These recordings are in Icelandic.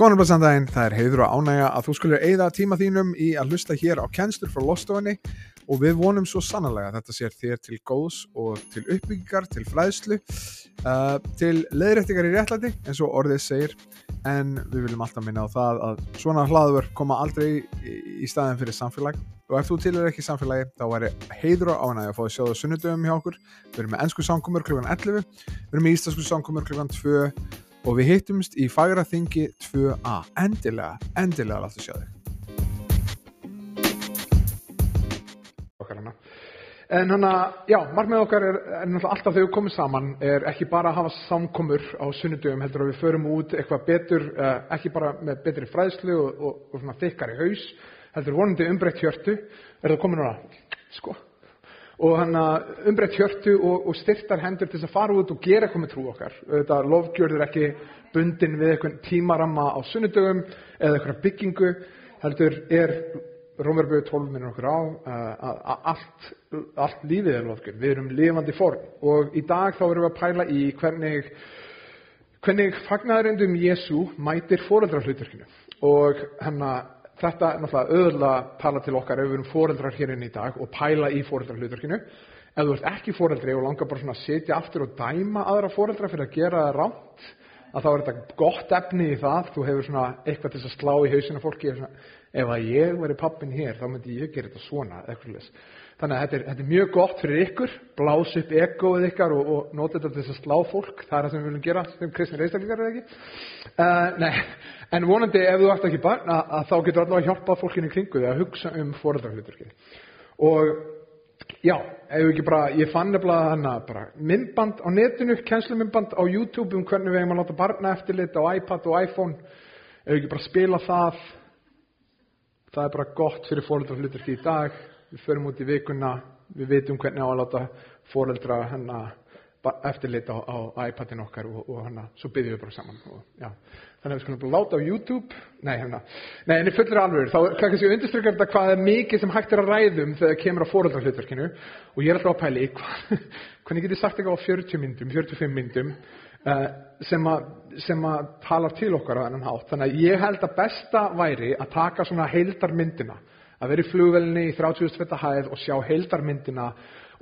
Góðan og blessan daginn, það er heiður og ánægja að þú skulur eigða tíma þínum í að hlusta hér á kennslur frá Lostofinni og við vonum svo sannlega að þetta sér þér til góðs og til uppbyggingar, til fræðslu, uh, til leiðrættingar í réttlæti eins og orðið segir en við viljum alltaf minna á það að svona hlaður koma aldrei í, staðin fyrir samfélag og ef þú tilur ekki samfélagi þá væri heiður og ánægja að fá að sjá það sunnudöfum hjá okkur við erum með ennsku samkomur kl. 11 við erum með íslensku samkomur kl. 2 og við hittumst í Fagraþingi 2a endilega, endilega láttu sjá þig. Hana En hann að, já, margmið okkar er, er náttúrulega alltaf þegar við komum saman er ekki bara að hafa samkomur á sunnudöfum heldur að við förum út eitthvað betur, uh, ekki bara með betri fræðslu og, og, og svona þykkar í haus, heldur vonandi umbreytt hjörtu, er það komin núna, sko, og að umbreytt hjörtu og, og styrtar hendur til að fara út og gera eitthvað með trú okkar. Þetta lofgjörður ekki bundin við eitthvað tímaramma á sunnudöfum eða eitthvað byggingu, heldur er Rómarböðu 12 minnur okkur á að allt, allt lífið er lofgjörn. Við erum lifandi form og í dag þá erum við að pæla í hvernig, hvernig fagnæðurindum Jésu mætir fóreldrarhlutverkinu og hérna þetta er náttúrulega öðurlega að tala til okkar ef við erum fóreldrar hér inn í dag og pæla í fóreldrarhlutverkinu. Ef þú ert ekki fóreldri og langar bara svona að setja aftur og dæma aðra fóreldra fyrir að gera það rátt að þá er þetta gott efni í það, þú hefur svona eitthvað til að slá í hausina fólki svona, ef að ég veri pappin hér þá myndi ég gera þetta svona þannig að þetta er, þetta er mjög gott fyrir ykkur. Blás upp egoið ykkar og, og nota þetta til að slá fólk. Það er það sem við viljum gera sem kristnir einstaklingar eða ekki? Uh, en vonandi ef þú ert ekki barn að, að þá getur alltaf að hjálpa fólkinni kringu því að hugsa um foreldrarhluturki og já, ef ekki bara ég fann nefnilega hana bara myndband á netinu, kennslumyndband á YouTube um hvernig við hefum að láta barna eftirlit á iPad og iPhone. Ef ekki bara spila það það er bara gott fyrir fóreldra hluturki í dag við förum út í vikuna við vitum hvernig á að láta fóreldra hennar eftirlita á, á iPadin okkar og, og hennar svo byggjum við bara saman og, þannig að við skulum bara láta á YouTube nei, hennar, nei, en í fullir alveg þá kannski ég undirstrykja þetta hvað er mikið sem hægt er að ræðum þegar það kemur á fóreldra hluturkinu og ég er alltaf að pæli hvernig get ég sagt eitthvað á 40 myndum 45 myndum uh, sem að sem að talar til okkar á þennan hátt. Þannig að ég held að besta væri að taka svona heildarmyndina, að vera í flugvelni í 30.000 hæð og sjá heildarmyndina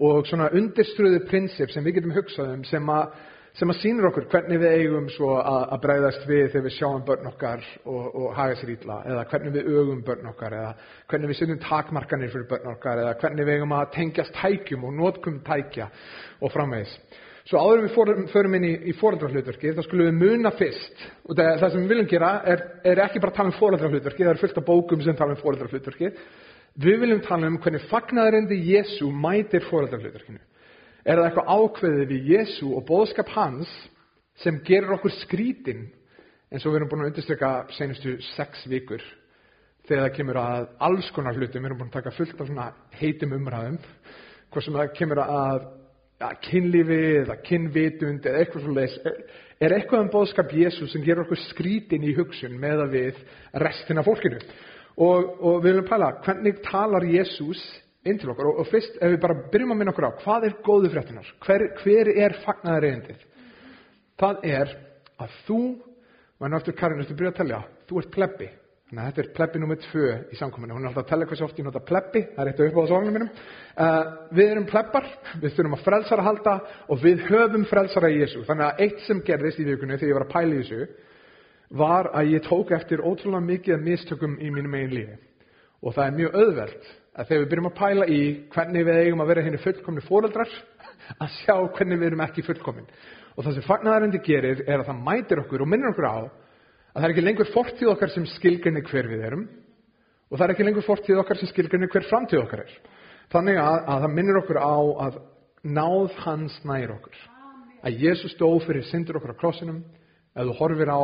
og svona undirstruðu prinsip sem við getum hugsað um sem að, sem að sínur okkur hvernig við eigum svo að, að bregðast við þegar við sjáum börn okkar og, og haga sér ítla eða hvernig við ögum börn okkar eða hvernig við setjum takmarkanir fyrir börn okkar eða hvernig við eigum að tengjast tækjum og notkum tækja og framvegis. Svo áður við fórum, förum inn í, í fóreldrarhlutverki, þá skulum við muna fyrst. Og það, það sem við viljum gera er, er ekki bara að tala um fóreldrarhlutverki, það er fullt af bókum sem tala um fóreldrarhlutverki. Við viljum tala um hvernig fagnaðarendi Jésu mætir fóreldrarhlutverkinu. Er það eitthvað ákveðið við Jésu og bóðskap hans sem gerir okkur skrítin, eins og við erum búin að undirstryka senustu sex vikur, þegar það kemur að alls konar hlutum, við erum búin að taka fullt af heitum umræðum, hvort sem það kemur að ja, kynlífi eða kynvitund eða eitthvað svo leiðis er eitthvað um bóðskap Jésús sem gerur okkur skrítin í hugsun með að við restina fólkinu? Og, og við viljum pæla hvernig talar Jésús inn til okkur? Og, og fyrst ef við bara byrjum að minna okkur á hvað er góðu fréttinar hver, hver er fagnaðar reyndið það er að þú maður náttúr Karin, þú byrja að tellja þú ert plebbi Þannig að þetta er plebbi nummið tvö í samkominni. Hún er alltaf að tella hversu oft ég nota plebbi, það er eitt af uppáðasvagnum mínum. Uh, við erum plebbar, við þurfum að frelsara halda og við höfum frelsara í Jésu. Þannig að eitt sem gerðist í vikunni þegar ég var að pæla í þessu var að ég tók eftir ótrúlega mikið af mistökum í mínum eigin lífi. Og það er mjög auðvelt að þegar við byrjum að pæla í hvernig við eigum að vera henni fullkomni fóreldrar, að sjá hvernig við erum ekki fullkomin. Og það sem fagnæðarendi gerir er að það mætir okkur og minnir okkur á að það er ekki lengur fortíð okkar sem skilgrinni hver við erum og það er ekki lengur fortíð okkar sem skilgrinni hver framtíð okkar er. Þannig að, að það minnir okkur á að náð hans nær okkur. Að Jésús dó fyrir syndur okkur á krossinum, ef þú horfir á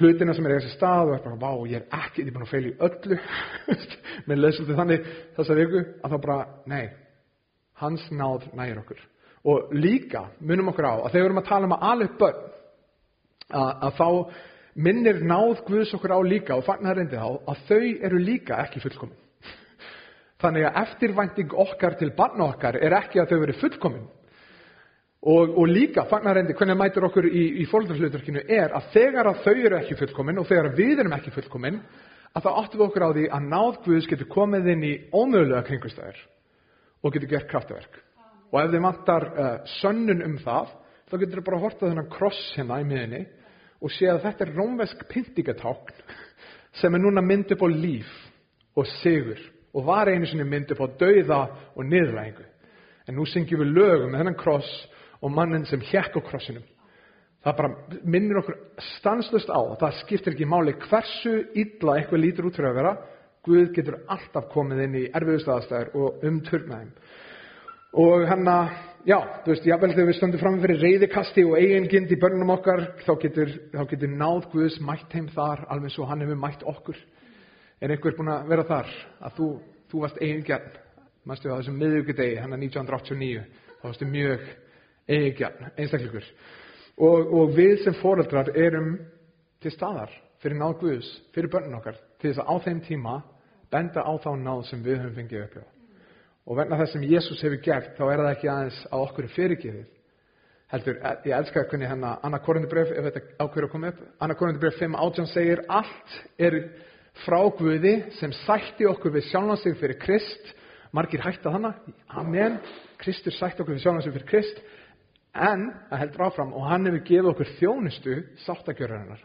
hlutina sem er í þessi stað og er bara, vá, ég er ekki, ég er búin að feila í öllu, með leðsöldu þannig þessa viku, að þá bara, nei, hans náð nær okkur. Og líka munum okkur á að þegar við erum að tala um að alveg börn, að, að þá minnir náð Guðs okkur á líka og fagnar reyndi þá að þau eru líka ekki fullkomin. Þannig að eftirvænting okkar til barna okkar er ekki að þau veri fullkomin. Og, og líka fagnarendi, hvernig mætir okkur í, í fólkdrarslutverkinu er að þegar að þau eru ekki fullkomin og þegar við erum ekki fullkomin, að það áttum við okkur á því að náð Guðs getur komið inn í ómögulega kringustæðir og getur gert kraftverk. Og ef þið vantar uh, sönnun um það, þá getur þið bara að horta þennan kross hérna í miðinni og sé að þetta er rómvesk pyntingatákn sem er núna mynd upp á líf og sigur og var einu sinni mynd upp á dauða og niðurlægingu. En nú syngjum við lögum með þennan kross og mannin sem hjekk á krossinum. Það bara minnir okkur stanslust á að það skiptir ekki máli hversu illa eitthvað lítur út fyrir að vera. Guð getur alltaf komið inn í erfiðustafastæður og umturna þeim. Og hann að, já, þú veist, jável þegar við stöndum fram fyrir reyðikasti og eigingind í börnum okkar, þá getur, þá getur náð Guðs mætt heim þar, alveg svo hann hefur mætt okkur. Er einhver búin að vera þar, að þú, þú varst eigingjarn, mannstu á þessum miðugudegi, hann að 1989, þá varstu mjög eigingjarn, einstakleikur. Og, og við sem foreldrar erum til staðar fyrir náð Guðs, fyrir börnum okkar, til þess að á þeim tíma benda á þá náð sem við höfum fengið upplifað. Og vegna þess sem Jésús hefur gert, þá er það ekki aðeins að okkur fyrirgefið. Heldur, ég elska hvernig hérna Anna Korundubref, ef þetta ákveður að koma upp, Anna Korundubref 5 átján segir, allt er frá Guði sem sætti okkur við sjálfansig fyrir Krist, margir hætta þannig, amen, Kristur sætti okkur við sjálfansig fyrir Krist, en, það heldur áfram, og hann hefur gefið okkur þjónustu sáttagjörðarinnar.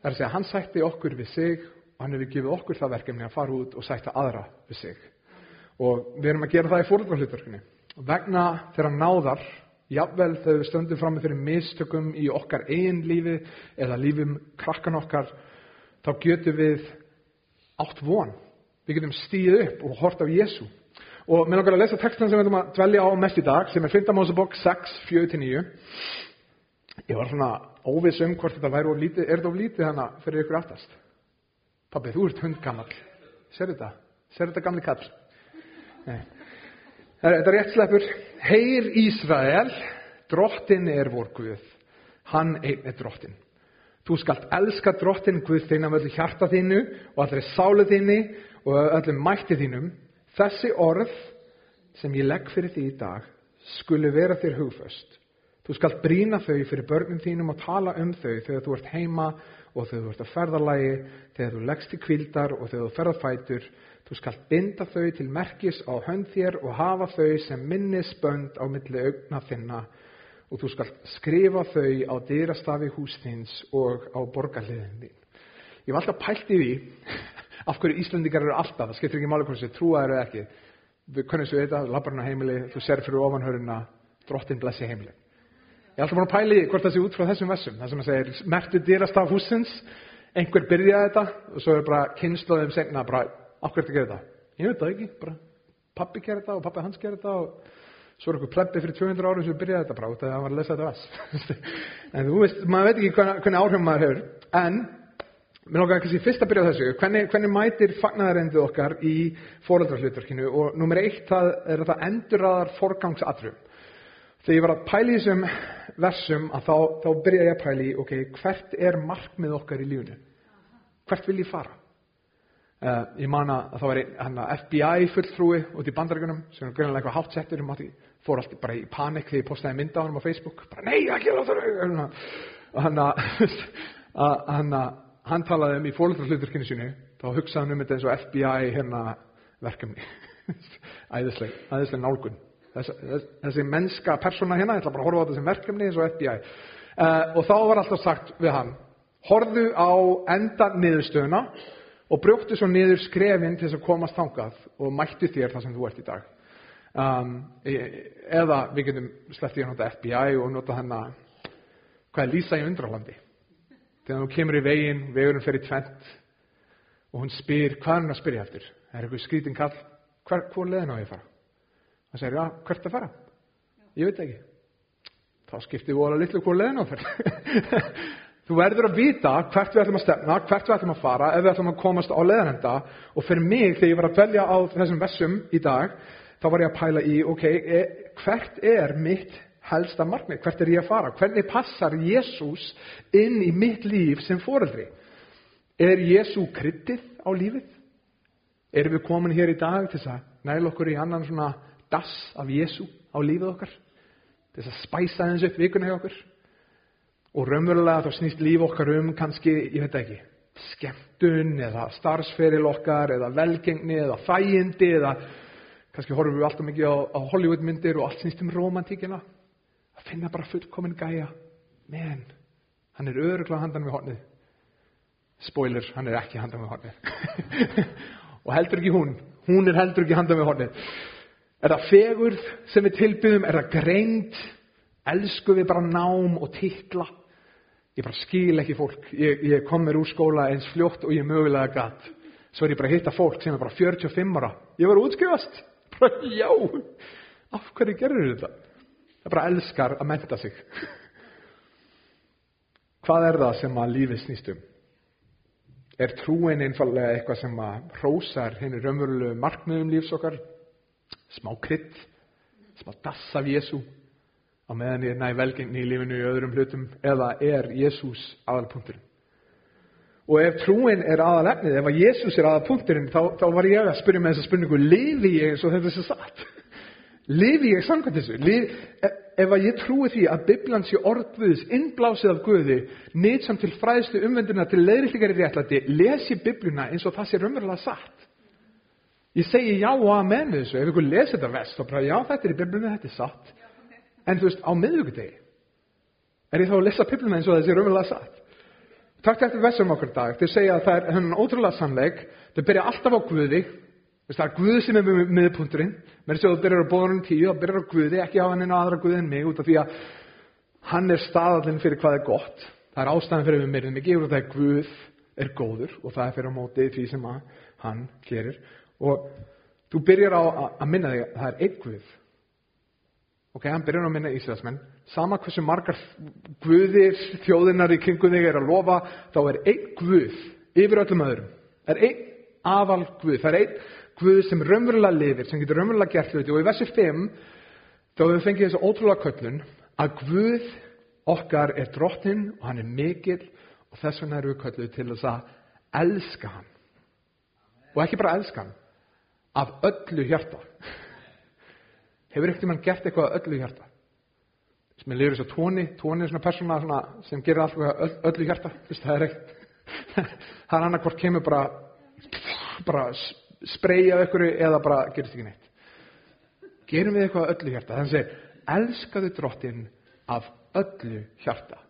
Það er að segja, hann sætti okkur við sig, og hann hefur gefið okkur það verkefni að fara út og sætta aðra við sig og við erum að gera það í fóröldarhlutverkunni vegna þeirra náðar jafnvel þegar við stöndum fram með fyrir mistökum í okkar eigin lífi eða lífum krakkan okkar þá getum við átt von. Við getum stíð upp og hort á Jésu og með okkar að lesa textan sem við ætlum að dvelja á mest í dag sem er 5. Mósebók 6, 4-9 ég var svona óviss um hvort þetta væri of lítið er þetta of lítið hana fyrir ykkur aftast? Pabbi þú ert hundgammal sér þetta, sér þetta gamli kall. Þetta er rétt sleppur. Heyr Ísrael, drottin er vor Guð. Hann einn er drottin. Þú skalt elska drottin Guð þinn af öllu hjarta þínu og allri sálu þínu og öllum mætti þínum. Þessi orð sem ég legg fyrir því í dag skulu vera þér hugföst. Þú skalt brína þau fyrir börnum þínum og tala um þau þegar þú ert heima og þegar þú ert að ferðarlægi, þegar þú leggst í kvildar og þegar þú ferðar fætur Þú skalt binda þau til merkis á hönd þér og hafa þau sem minnisbönd á milli augna þinna og þú skalt skrifa þau á dýrastafi húsþins og á borgarliðin þín. Ég var alltaf pælt í því af hverju Íslandingar eru alltaf, það skiptir ekki máli hvort þessi trúaður eða ekki. Við kunnum svo þetta, labbarinn á heimili, þú ser fyrir ofanhöruna, drottin blessi heimili. Ég er alltaf búin að pæli hvort það sé út frá þessum vessum, það sem að segja, merktu dýrastaf húsins, einhver byrjaði þetta og svo er bara kynnslóðum segna bara Akkur er þetta gera þetta? Ég veit það ekki, bara pappi gera þetta og pappi hans gera þetta og svo er okkur plebbi fyrir 200 árum sem byrjaði þetta bara út af að hann var að lesa þetta vass. en þú veist, maður veit ekki hvernig, hvernig áhrifum maður hefur. En, mér lókar kannski fyrst að byrja þessu, hvernig, hvernig mætir fagnæðarendið okkar í fóröldrarslutverkinu og nummer eitt það er að það endurraðar forgangsadrum. Þegar ég var að pæli þessum versum að þá, þá byrja ég að pæli, ok, hvert er markmið okkar í lífunu? Hvert vil ég fara? Uh, ég man að það var FBI fulltrúi út í bandaríkunum sem var grunlega eitthvað hátt settur um fór alltaf bara í panik þegar ég postaði mynda á hann á Facebook. Bara nei, ekki á það. Og hann að hann talaði um í fólkdrarslutverkinu sínu þá hugsaði hann um þetta eins og FBI hérna verkefni. Æðisleg, æðisleg nálgun. Þess, þessi mennska persóna hérna, ég ætla bara að horfa á þetta sem verkefni eins og FBI uh, eh, og þá var alltaf sagt við hann horðu á enda niðurstöðuna og brjóktu svo niður skrefin til þess að komast þangað og mættu þér það sem þú ert í dag. Um, e, eða við getum slepptið að nota FBI og nota hennar hvað er Lísa í undralandi. Þegar þú kemur í veginn, vegurinn fer í tvent og hún spyr, hvað er hún að spyrja eftir? Það er eitthvað skrítin kall, hvor leðin á ég að fara? Það segir, já, hvert að fara? Ég veit ekki. Þá skiptir við óla litlu hvor leðin á það. Þú verður að vita hvert við ætlum að stefna, hvert við ætlum að fara, ef við ætlum að komast á leðanenda. Og fyrir mig, þegar ég var að dvelja á þessum vessum í dag, þá var ég að pæla í, ok, e, hvert er mitt helsta markmið? Hvert er ég að fara? Hvernig passar Jésús inn í mitt líf sem foreldri? Er Jésú kryttið á lífið? Erum við komin hér í dag til að næla okkur í annan svona dass af Jésú á lífið okkar? til að spæsa eins upp vikuna hjá okkur og raunverulega þá snýst líf okkar um kannski, ég veit ekki skemmtun eða starfsferil okkar eða velgengni eða þægindi eða kannski horfum við alltaf mikið á, á Hollywood myndir og allt snýst um romantíkina að finna bara fullkomin gæja. Menn, hann er öruglega handan við hornið. Spoiler, hann er ekki handan við hornið. Og heldur ekki hún. Hún er heldur ekki handan við hornið. Er það fegurð sem við tilbyðum? Er það greint elsku við bara nám og titla ég bara skil ekki fólk. Ég, ég kom mér úr skóla eins fljótt og ég mögulega gatt svo er ég bara að hitta fólk sem er bara 45 ára. Ég var útskrifast. Bara já, af hverju gerur þetta? Það bara elskar að menta sig. Hvað er það sem að lífið snýst um? Er trúin einfallega eitthvað sem að rósar henni raunverulegu markmiðum lífs okkar? Smá krydd smá dass af Jésu á meðan ég næ velgengni í lífinu í öðrum hlutum eða er Jésús aðalpunkturinn. Og ef trúin er aðalefnið, ef að Jésús er aðalpunkturinn, þá, þá var ég að spyrja með þessa spurningu, lifi ég eins og þetta er svo satt? lifi ég samkvæmt þessu? Lif, ef, ef að ég trúi því að Biblan sé orðviðs, innblásið af Guði, nýtsam til fræðslu umvenduna til leiðrikligari réttlæti, les ég Bibluna eins og það sé raunverulega satt. Ég segi já og amen þessu. Ef ykkur lesi þetta vest, þá bara já, þetta er í Biblunni, þetta er satt. En þú veist, á miðvíkudegi er ég þá að lesa pipluna eins og þessi raunverulega satt. Takk eftir versum okkur dag, þau segja að það er hennan ótrúlega sannleik, þau byrja alltaf á Guði, það er Guði sem er með miðpunturinn, með þess að þú byrjar á bóðunum tíu, þá byrjar á Guði, ekki á hann einu aðra Guði en mig, út af því að hann er staðallinn fyrir hvað er gott, það er ástæðan fyrir við myrðum, ekki út af því að Guð er góður og það er fyrir á móti því sem hann gerir. Og þú byrjar á að minna þig að það er einn Guð Ok, hann byrjar að minna Ísraelsmenn. Sama hversu margar guðir þjóðinnar í kringu þig er að lofa, þá er einn guð yfir öllum öðrum. Það er einn aðal guð. Það er einn guð sem raunverulega lifir, sem getur raunverulega gert hluti. Og í versi 5, þá hefur við fengið þessu ótrúlega köllun, að guð okkar er drottinn og hann er mikill og þess vegna erum við kölluð til þess að elska hann. Og ekki bara elska hann, af öllu hjarta. Hefur ekkert mann gert eitthvað öllu hjarta? Sem er lifur þess að tóni, tóni er svona persóna svona, sem gerir alltaf öllu hjarta. Vist, það er ekkert, það er annað hvort kemur bara, bara spreyja ykkur eða bara gerist ekki neitt. Gerum við eitthvað öllu hjarta? Þannig að elskaðu drottin af öllu hjarta.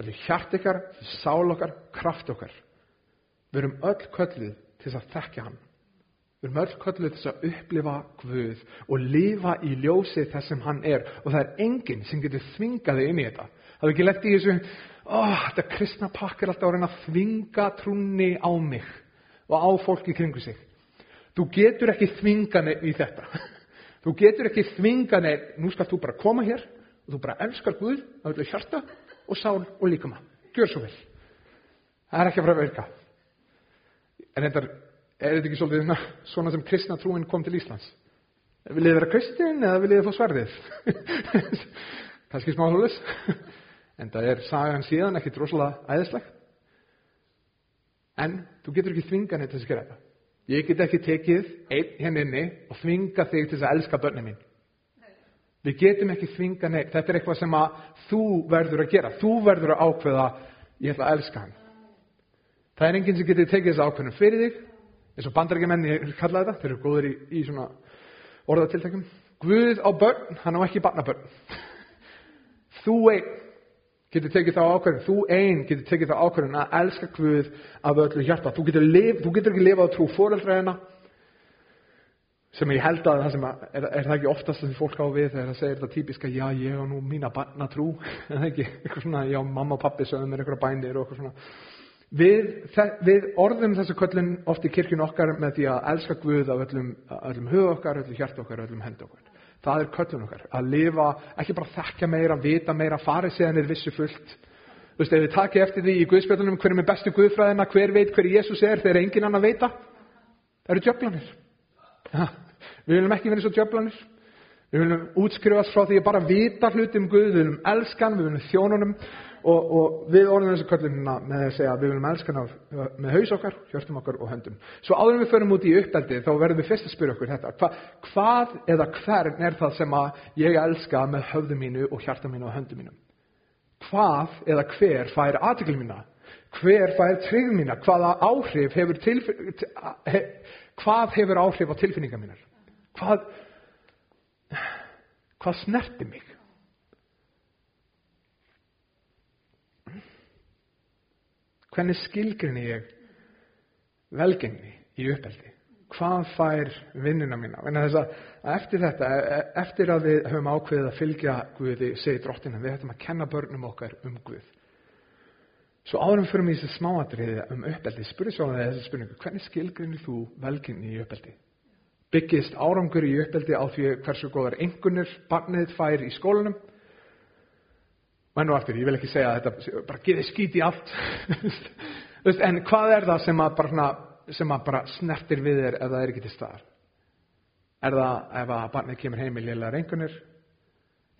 Öllu hjart ykkar, sál okkar, kraft okkar. Við erum öll köllið til þess að þekkja hann. Við erum öll kölluð þess að upplifa Guð og lifa í ljósið þess sem hann er og það er enginn sem getur þvingaði inn í þetta. Það er ekki lett í þessu, oh, þetta kristna pakk er alltaf að reyna að þvinga trúni á mig og á fólki kringu sig. Þú getur ekki þvinga neitt í þetta. Þú getur ekki þvinga neitt, nú skal þú bara koma hér og þú bara elskar Guð á öllu hjarta og sál og líkama. Gjör svo vel. Það er ekki að fara að verka. En þetta er er þetta ekki svolítið svona sem kristna trúin kom til Íslands? Vil þið vera kristin eða vil þið fá sverðið? Kanski smá hlulis. En það er sagan síðan ekki droslega æðisleg. En þú getur ekki þvinga neitt til þess að gera þetta. Ég get ekki tekið einn henninni hérna og þvinga þig til þess að elska börnum mín. Við getum ekki þvinga neitt. Þetta er eitthvað sem að þú verður að gera. Þú verður að ákveða ég ætla að elska hann. Það er enginn sem getur tekið þess ákveðnum fyrir þig eins og bandarækjumenni kalla þetta, þeir eru góður í, í svona orðatiltækjum. Guð á börn, hann á ekki barnabörn. Þú einn getur tekið þá ákvörðin, þú einn getur tekið þá ákvörðin að elska Guð af öllu hjarta. Þú getur, lif, þú getur ekki lifað á trú fóreldræðina sem ég held að það sem að, er, er það ekki oftast sem fólk á við þegar það segir þetta típiska já ég og nú mína barna trú en það ekki, eitthvað svona já mamma og pappi sögum mér eitthvað bænir og eitthvað svona Við, við orðum þessu köllin oft í kirkjun okkar með því að elska Guð af öllum, öllum hug okkar, öllum hjart okkar, öllum hend okkar. Það er köllin okkar. Að lifa, ekki bara þekka meira, vita meira, fara síðan er vissu fullt. Þú veist, ef við takið eftir því í Guðspjöldunum hver er bestu Guðfræðina, hver veit hver Jésús er þegar engin annar veita, eru djöflanir. Ja, við viljum ekki vera svo djöflanir. Við viljum útskrifast frá því að bara vita hluti um Guð, við viljum elskan, við viljum þjónunum og, og við orðum þessu köllunina með að segja að við viljum elska hana með haus okkar, hjörtum okkar og höndum. Svo áður en við förum út í uppeldi þá verðum við fyrst að spyrja okkur þetta. Hva, hvað eða hvern er það sem að ég elska með höfðu mínu og hjarta mínu og höndum mínum? Hvað eða hver fær aðtöklu mína? Hver fær tryggð mína? Hvaða áhrif hefur, he, hvað hefur áhrif á tilfinningar mínar? Hvað, hvað snerti mig? Hvernig skilgrinni ég velgengni í uppeldi? Hvað fær vinnuna mína? Að eftir þetta, eftir að við höfum ákveðið að fylgja Guði, segi drottina, við hættum að kenna börnum okkar um Guð. Svo árum fyrir mig þessi smáatriði um uppeldi, spurði svo að þessi spurningu, hvernig skilgrinni þú velgengni í uppeldi? Byggist árangur í uppeldi á því hversu góðar engunir barnið fær í skólanum? Og aftur, ég vil ekki segja þetta bara geði skít í allt. En hvað er það sem að bara, sem að bara snertir við þér ef það er ekki til staðar? Er það ef að barnið kemur heim í liðlega reyngunir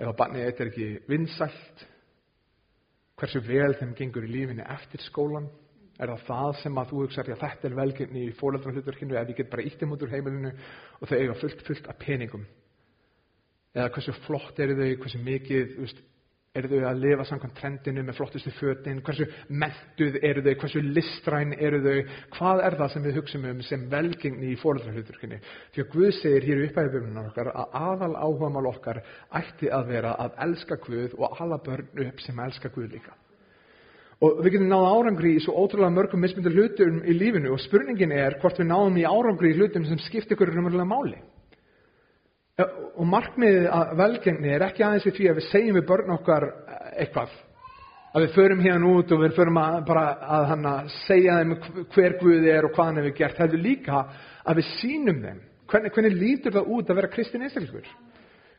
ef að barnið eitthvað ekki vinsælt? Hversu vel þeim gengur í lífinni eftir skólan er það það sem að þú hugsaður að þetta er velgjörni í fólöldrahluturkinu ef ég get bara íttum út úr heimilinu og þau eiga fullt fullt af peningum? Eða hversu flott eru þau, hversu mikið eru þau að lifa samkvæmt trendinu með flottustu fötin, hversu mentuð eru þau, hversu listræn eru þau, hvað er það sem við hugsaum um sem velgengni í fóröldrahluturkinni. Því að Guð segir hér í upphæðuböfnunar okkar að aðal áhugamál okkar ætti að vera að elska Guð og alla börn upp sem elska Guð líka. Og við getum náða árangri í svo ótrúlega mörgum mismyndir hlutum í lífinu og spurningin er hvort við náðum í árangri í hlutum sem skiptir ykkur umverulega máli. Og markmiðið að velgengni er ekki aðeins við því að við segjum við börn okkar eh, eitthvað. Að við förum hérna út og við förum að, bara að hana, segja þeim hver Guði er og hvað hann hefur gert. Er líka að við sínum þeim. Hvernig, hvernig lítur það út að vera kristin einstaklingur?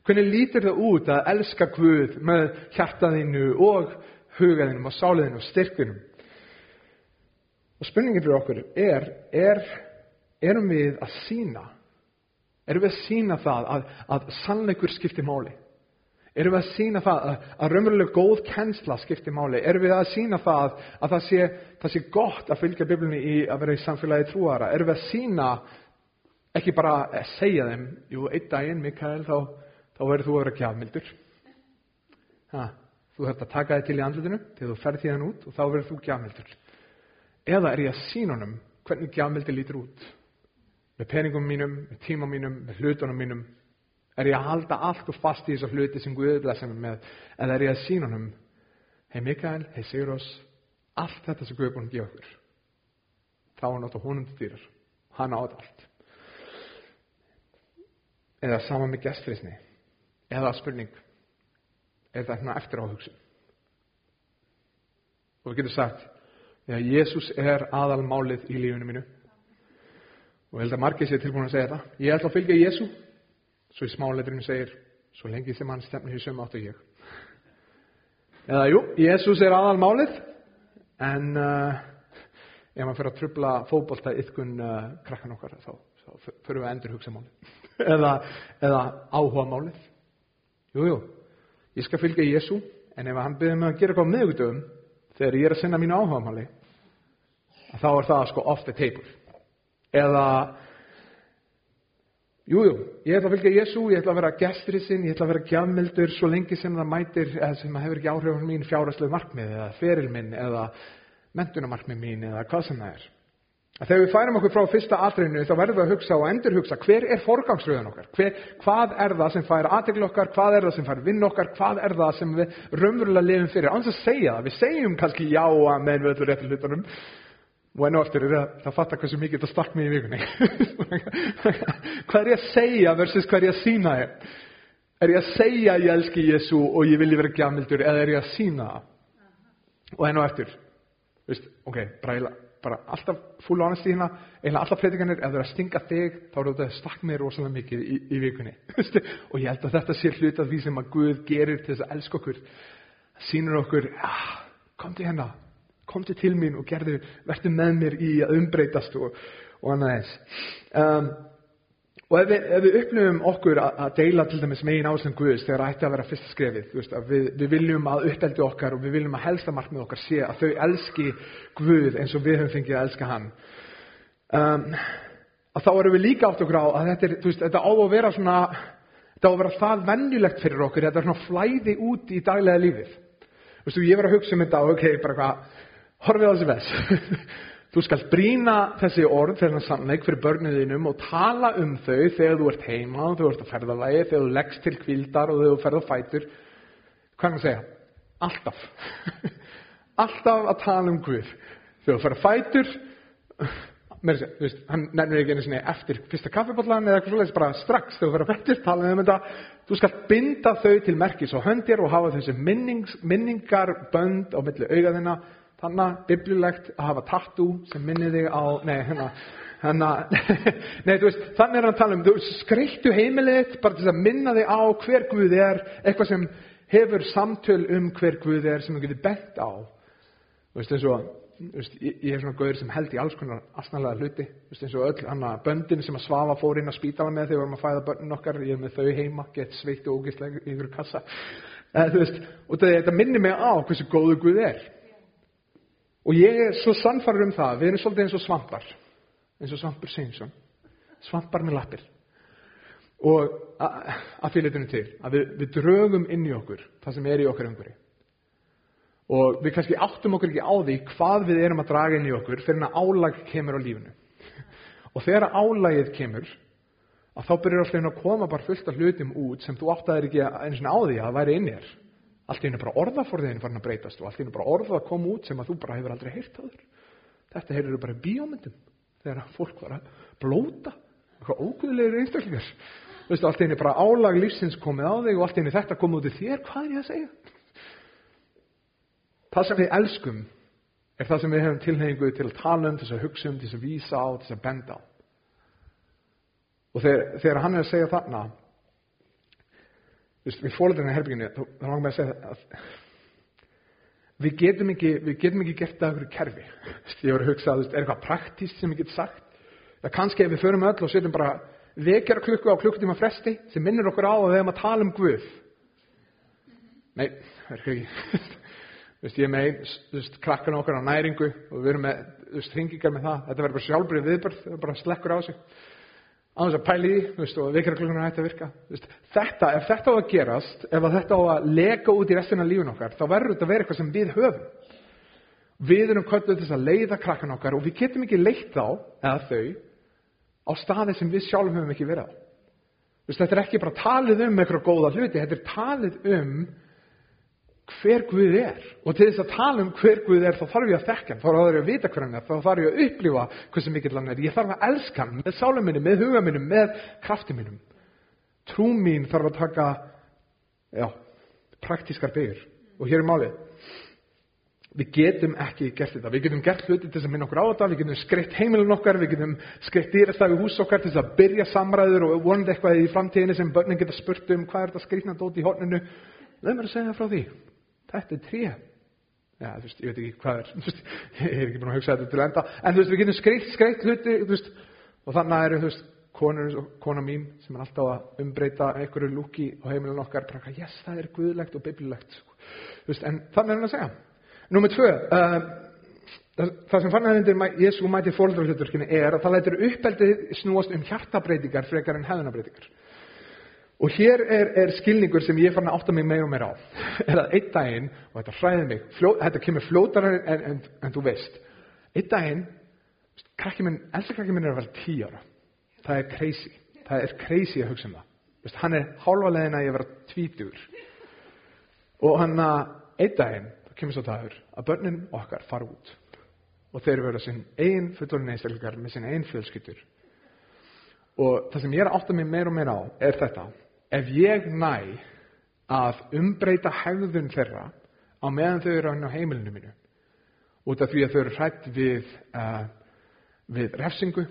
Hvernig lítur það út að elska Guð með hjartaðinu og hugaðinum og sáliðinu og styrkunum? Og spurningin fyrir okkur er, er erum við að sína Erum við að sína það að, að sannleikur skiptir máli? Erum við að sína það að, að raunveruleg góð kennsla skiptir máli? Erum við að sína það að það sé, það sé gott að fylgja biblunni í að vera í samfélagi trúara? Erum við að sína, ekki bara að segja þeim, jú, einn daginn, Mikael, þá, þá verður þú að vera gjafmildur. Ha, þú þarf að taka þig til í andlutinu til þú ferð því hann út og þá verður þú gjafmildur. Eða er ég að sína honum hvernig gjafmildi lítur út? Með peningum mínum, með tíma mínum, með hlutunum mínum? Er ég að halda allt og fast í þessu hluti sem Guðið blessa mig með? Eða er ég að sína honum, hei Mikael, hei Sigurós, allt þetta sem Guðið búin að gefa okkur. Þá er náttúrulega honum til dýrar. Hann átt allt. Eða sama með gestfriðsni. Eða spurning. Er það hérna eftir áhugsun? Og við getum sagt, já, Jésús er aðalmálið í lífunu mínu og held að margir sér tilbúin að segja þetta ég ætla að fylgja Jésu svo í smáleitrinu segir svo lengi sem hann stefnir í sömu áttu ég. Eða jú, Jésús er aðal málið. En uh, ef maður fyrir að trubla fókbólta ytkun uh, krakkan okkar þá, þá fyrir við að endur hugsa málið. Eða, eða áhuga málið. Jújú, jú, ég skal fylgja Jésu en ef hann byrði mig að gera eitthvað meðugdöfum þegar ég er að sinna mínu áhuga máli þá er það sko the table eða jújú, jú, ég ætla að fylgja Jésu ég ætla að vera gestrisinn, ég ætla að vera gjafmildur svo lengi sem það mætir eða sem hefur ekki áhrif á mín fjárastlegu markmið eða feril minn eða mentunamarkmið mín eða hvað sem það er. Að þegar við færum okkur frá fyrsta atriðinu þá verðum við að hugsa og endur hugsa hver er forgangsröðun okkar? Hver, hvað er það sem fær aðtegl okkar? Hvað er það sem fær vinn okkar? Hvað er það sem við raunverulega lifum fyrir? Annars að segja það, við segjum kannski já að meðan við öllu réttu hlutunum og enn og eftir er það að fatta hversu mikið þetta stakk mig í vikunni. Hvað er ég að segja versus hvað er ég að sína þér? Er ég að segja ég elski Jésu og ég vilji vera gjafmildur eða er ég að sína það og enn og eftir Vist, ok, bara, bara alltaf full honesty hérna eða alltaf predikanir, ef það er að stinga þig þá er þetta stakk mig rosalega mikið í, í vikunni. Og ég held að þetta sé hlut af því sem að Guð gerir til þess að elska okkur sínur okkur ah, kom til hérna komdu til mín og gerðu, verður með mér í að umbreytast og, og annað eins. Um, Og ef við, ef við upplifum okkur að, að deila til dæmis megin áslum Guðs þegar það ætti að vera fyrsta skrefið, veist, við, við viljum að uppeldi okkar og við viljum að helsta markmið okkar sé að þau elski Guð eins og við höfum fengið að elska hann. Um, að þá erum við líka átt okkur á að þetta, er, veist, þetta á að vera svona, þetta á að vera það vennjulegt fyrir okkur, þetta er svona flæði út í daglega lífið. Þú veist, ég var að hugsa um þetta og ok, bara hvað, horfið á þessi vess. Þú skal brína þessi orð, þessan sannleik fyrir börniðinum og tala um þau þegar þú ert heima, þegar þú ert að ferðalagi, þegar þú leggst til kvildar og þegar þú ferð á fætur. Hvað er það að segja? Alltaf. Alltaf að tala um Guð. Þegar þú ferð á fætur, með þessi, þú veist, hann nefnir ekki einu sinni eftir fyrsta kaffibotlan eða eitthvað svolítið, bara strax þegar þú ferð á fætur, tala um þetta. Þú skal binda þau til merkis og höndir og hafa þessi minnings, minningarbönd á milli augaðina þannig biblilegt að hafa tattoo sem minnir þig á, nei, hérna, hérna, nei, veist, þannig er hann að tala um, skreittu heimilið bara til að minna þig á hver Guð er, eitthvað sem hefur samtöl um hver Guð er sem þú getur bent á, þú veist, eins og, veist, ég, ég er svona gauður sem held í alls konar asnalega hluti, veist, eins og öll, hann að böndin sem að svafa fór inn að spítala með þegar við varum að fæða börnin okkar, ég er með þau heima, gett sveitt og ógistlega í ykkur kassa, eða, þú veist, og þetta minnir mig á hversu góðu Guð er. Og ég er svo sannfarður um það, við erum svolítið eins og svampar, eins og svampur Seinsson, svampar með lappir. Og að því litinu til, að við, við drögum inn í okkur það sem er í okkar umhverju. Og við kannski áttum okkur ekki á því hvað við erum að draga inn í okkur fyrir að álag kemur á lífinu. Og þegar álagið kemur, að þá byrjar alltaf að koma bara fullt af hlutum út sem þú áttaðir ekki eins og á því að það væri inn í þér. Allt í hennu bara orðaforðin farin að breytast og allt í hennu bara orða að koma út sem að þú bara hefur aldrei heyrt á þér. Þetta heyrður bara bíómyndum þegar fólk var að blóta, eitthvað óguðlegir einstaklingar. Veistu, allt í hennu bara álag lífsins komið á þig og allt í hennu þetta komið út í þér, hvað er ég að segja? Það sem við elskum er það sem við hefum tilhengu til að tala um, til að hugsa um, til að vísa á, til að benda á. Og þegar, þegar hann er að segja þarna, við fólkdurinn í herbygginu, þá langar mér að segja að við getum ekki, við getum ekki gert það okkur kerfi. Ég voru að hugsa að er eitthvað praktíst sem ég get sagt. Það kannski ef við förum öll og setjum bara vekjar klukku á klukkutíma fresti sem minnir okkur á að við hefum að tala um Guð. Nei, það er ekki. Vist, ég er með krakkana okkar á næringu og við erum með hringingar með það. Þetta verður bara sjálfbrið viðbörð, það bara slekkur á sig á þess að pæli því og vekjarklunum hætti að virka. Veist, þetta, ef þetta á að gerast ef að þetta á að lega út í restina lífun okkar þá verður þetta að vera eitthvað sem við höfum. Við erum kvölduð til að leiða krakkan okkar og við getum ekki leitt þá eða þau á staði sem við sjálfum höfum ekki verið á. Veist, þetta er ekki bara talið um eitthvað góða hluti þetta er talið um hver Guð er. Og til þess að tala um hver Guð er þá þarf ég að þekka hann, þá þarf ég að vita hver hann er. Þá þarf ég að upplifa hversu mikill hann er. Ég þarf að elska hann með sálum minni, með huga minni með krafti minnum trú mín þarf að taka já, praktískar byggur og hér er málið. Við getum ekki gert þetta. Við getum gert hluti til þess að minna okkur á þetta. Við getum skreitt heimilin okkar, við getum skreitt dýrastæfi hús okkar til þess að byrja samræður og vonandi eitthvað í framtíðinni sem börnin geta spurt um hvað er þetta skrítna dót í horninu? Leið mér að segja frá því þetta er tré þú veist, ég veit ekki hvað er, veist, ég er ekki búin að hugsa þetta til enda, en veist, við getum skreitt, skreitt hluti, og þannig eru, þú veist, konur og kona mín sem er alltaf að umbreyta einhverju lúki á heimilin okkar, bara yes, það er guðlegt og biblilegt, sko. en þannig er hann að segja. Númið tvö, uh, það, sem fannæðindir Jésu mæti fólkdrarhluturkinni er að það lætur uppeldið snúast um hjartabreytingar frekar en hefðunabreytingar. Og hér er, er skilningur sem ég fann að átta mig meira og meira á. er að einn daginn, og þetta hræði mig, fljó, þetta kemur fljótar en, en, en, þú veist. Einn daginn, elsa krakki minn er að vera tí ára. Það er crazy. Það er crazy að hugsa um það. Vist, hann er hálfa leðina að ég vera tvítur. Og hann að einn daginn, það kemur svo dagur, að börnin okkar fara út. Og þeir verða sinn einn fullorinn einstakleikar með sinn einn fjölskyttur. Og það sem ég er að átta mig meira og meira á er þetta ef ég næ að umbreyta hegðun þeirra á meðan þau eru á heimilinu mínu út af því að þau eru hrætt við, uh, við refsingu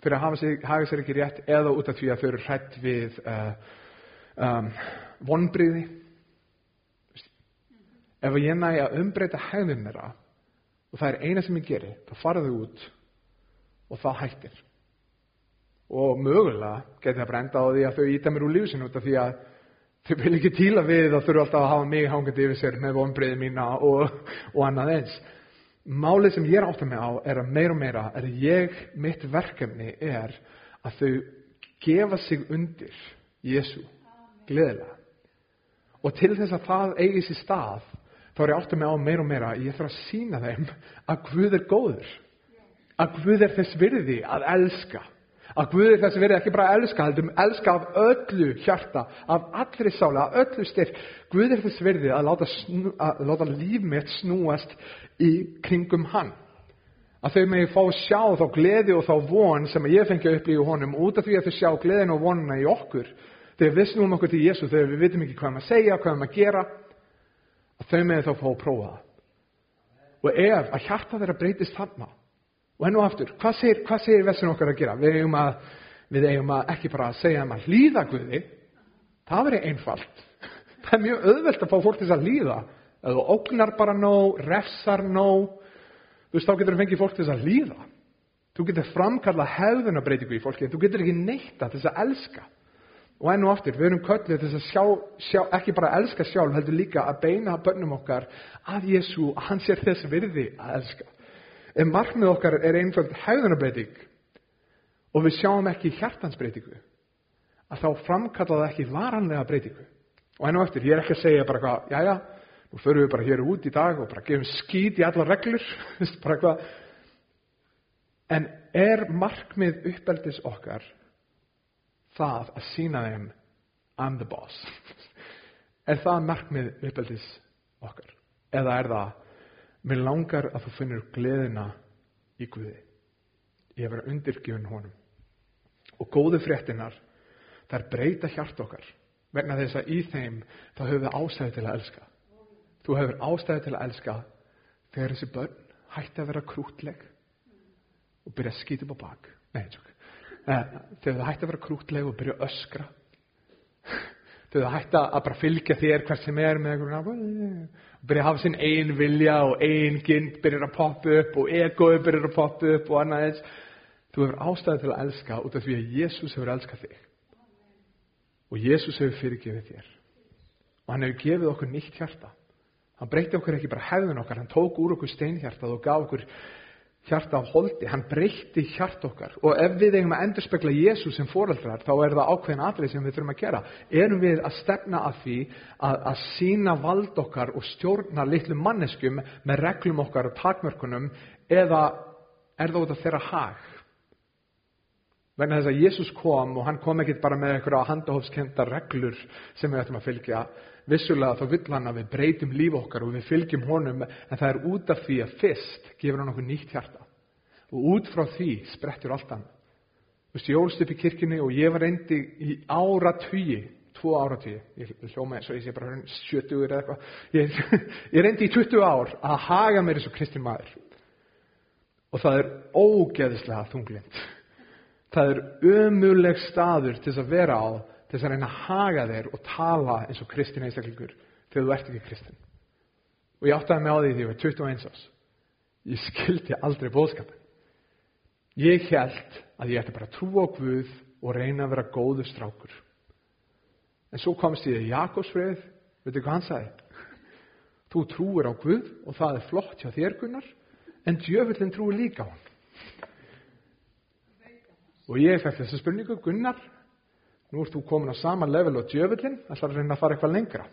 fyrir að hafa, sig, hafa sér ekki rétt eða út af því að þau eru hrætt við uh, um, vonbriði ef ég næ að umbreyta hegðun þeirra og það er eina sem ég geri þá fara þau út og það hættir og mögulega geti það brenda á því að þau íta mér úr lífsinn út af því að þau vil ekki tíla við að þurfa alltaf að hafa mig hangandi yfir sér með vonbreiði mína og, og annað eins. Málið sem ég er átt að mig á er að meira og meira er ég, mitt verkefni er að þau gefa sig undir Jésu gleðilega. Og til þess að það eigi sér stað þá er ég átt að mig á meira og meira ég þarf að sína þeim að Guð er góður. Að Guð er þess virði að elska að Guði þessi verið ekki bara að elska heldur elska af öllu hjarta af allri sála, af öllu styrk. Guði þessi verið að láta, snú, að láta líf mitt snúast í kringum hann. Að þau megi fá sjá þá gleði og þá von sem ég fengi að upplýja honum út af því að þau sjá gleðin og vonuna í okkur. Þegar við snúum okkur til Jésu þegar við vitum ekki hvað maður segja, hvað maður gera. Að þau megi þá fá að prófa það. Og ef að hjarta þeirra breytist þarna Og enn og aftur, hvað segir, segir vessin okkar að gera? Við eigum að, við eigum að ekki bara að segja um að hlýða Guði. Það verið einfalt. Það er mjög auðvelt að fá fólk til að hlýða. Ef þú ógnar bara nóg, refsar nóg, þú veist, þá getur þú fengið fólk til að hlýða. Þú getur framkalla hefðunabreitingu í fólki, en þú getur ekki neitta til að elska. Og enn og aftur, við erum köllið til að sjá, sjá, ekki bara að elska sjálf, heldur líka að beina bönnum okkar að Jésu, að hann sér þess virði að elska. Ef markmið okkar er einföld hægðunarbreyting og við sjáum ekki hjartansbreytingu, að þá framkalla það ekki varanlega breytingu. Og enn og eftir, ég er ekki að segja bara hvað, já já, nú förum við bara hér út í dag og bara gefum skýt í alla reglur, bara hvað. En er markmið uppeldis okkar það að sína þeim I'm the boss? Er það markmið uppeldis okkar? Eða er það Mér langar að þú finnur gleðina í Guði. Ég hef verið undirgifin honum. Og góðu fréttinar, þær breyta hjart okkar. Vegna þess að í þeim þá höfum við ástæði til að elska. Þú hefur ástæði til að elska þegar þessi börn hætti að vera krútleg og byrja að skýta upp á bak. Nei, tjók. Eh, þegar það hætti að vera krútleg og byrja að öskra. Það hætti að bara fylgja þér hvert sem er með einhverjum byrja að hafa sinn einn vilja og einn gynd byrjar að poppa upp og egoið byrjar að poppa upp og annað eins. Þú hefur ástæði til að elska út af því að Jésús hefur elskað þig. Og Jésús hefur fyrirgefið þér. Og hann hefur gefið okkur nýtt hjarta. Hann breytti okkur ekki bara hefðun okkar, hann tók úr okkur steinhjartað og gaf okkur hjarta á holdi, hann breytti hjart okkar. Og ef við eigum að endurspegla Jésús sem fóröldrar þá er það ákveðin aðrið sem við þurfum að gera. Erum við að stefna að því að, að sína vald okkar og stjórna litlu manneskum með reglum okkar og takmörkunum eða er það út af þeirra hag vegna þess að Jésús kom og hann kom ekkit bara með einhverja handahófskenda reglur sem við ætlum að fylgja vissulega þá vill hann að við breytum líf okkar og við fylgjum honum en það er út af því að fyrst gefur hann okkur nýtt hjarta og út frá því sprettur allt hann Þú veist, ég ólst upp í kirkini og ég var reyndi í ára tugi, tvo ára tugi, ég hljóma eins og ég sé bara 70 eða eitthvað, ég, ég reyndi í 20 ár að haga mér eins og kristin maður. Og það er ógeðislega þunglind. Það er ömuleg staður til þess að vera á til þess að reyna að haga þeir og tala eins og kristin einstaklingur þegar þú ert ekki kristin. Og ég áttaði mig á því því ég var 21 ás. Ég skildi aldrei bóðskapin. Ég held að ég ætti bara að trúa á Guð og reyna að vera góðu strákur. En svo komst ég í Jakobsfrið, veitu hvað hann sagði? Þú trúir á Guð og það er flott hjá þér Gunnar, en djöfullin trúir líka á hann. Og ég fekk þessu spurningu, Gunnar, Nú ert þú komin á sama level á djöfullin, það þarf að reyna að fara eitthvað lengra.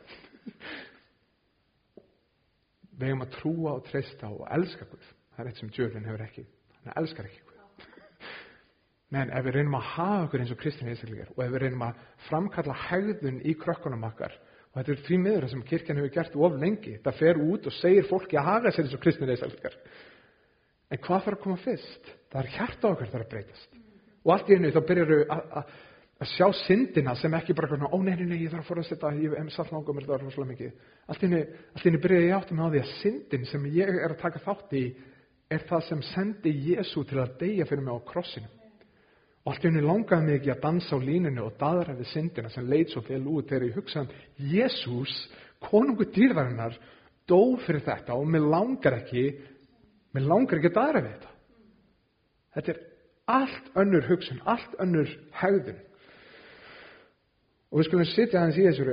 Við hefum að trúa og treysta og elska Guð. Það er eitt sem djöfullin hefur ekki. Hann elskar ekki Guð. Men ef við reynum að hafa okkur eins og kristin einstaklingar og ef við reynum að framkalla hægðun í krökkunum okkar og þetta er því miður sem kirkjan hefur gert of lengi. Það fer út og segir fólki að hafa sér eins og kristin einstaklingar. En hvað þarf að koma fyrst? Það er hjarta okkar þarf að breytast. Og allt í hennu þá byrjar við að sjá syndina sem ekki bara svona, ó nei, nei, nei, ég þarf að fóra að setja, ég hef satt náttúrulega mér það rosalega mikið. Allt í henni byrjaði ég áttum á því að syndin sem ég er að taka þátt í er það sem sendi Jésu til að deyja fyrir mig á krossinu. Og allt í henni langaði mig ekki að dansa á línunu og daðra við syndina sem leit svo vel út þegar ég hugsaði um Jésús, konungu dýrðarinnar, dó fyrir þetta og mér langar ekki, mér langar ekki að daðra við þetta. Þetta er allt önnur hugsun, allt önnur hegðun. Og við skulum sitja aðeins í þessu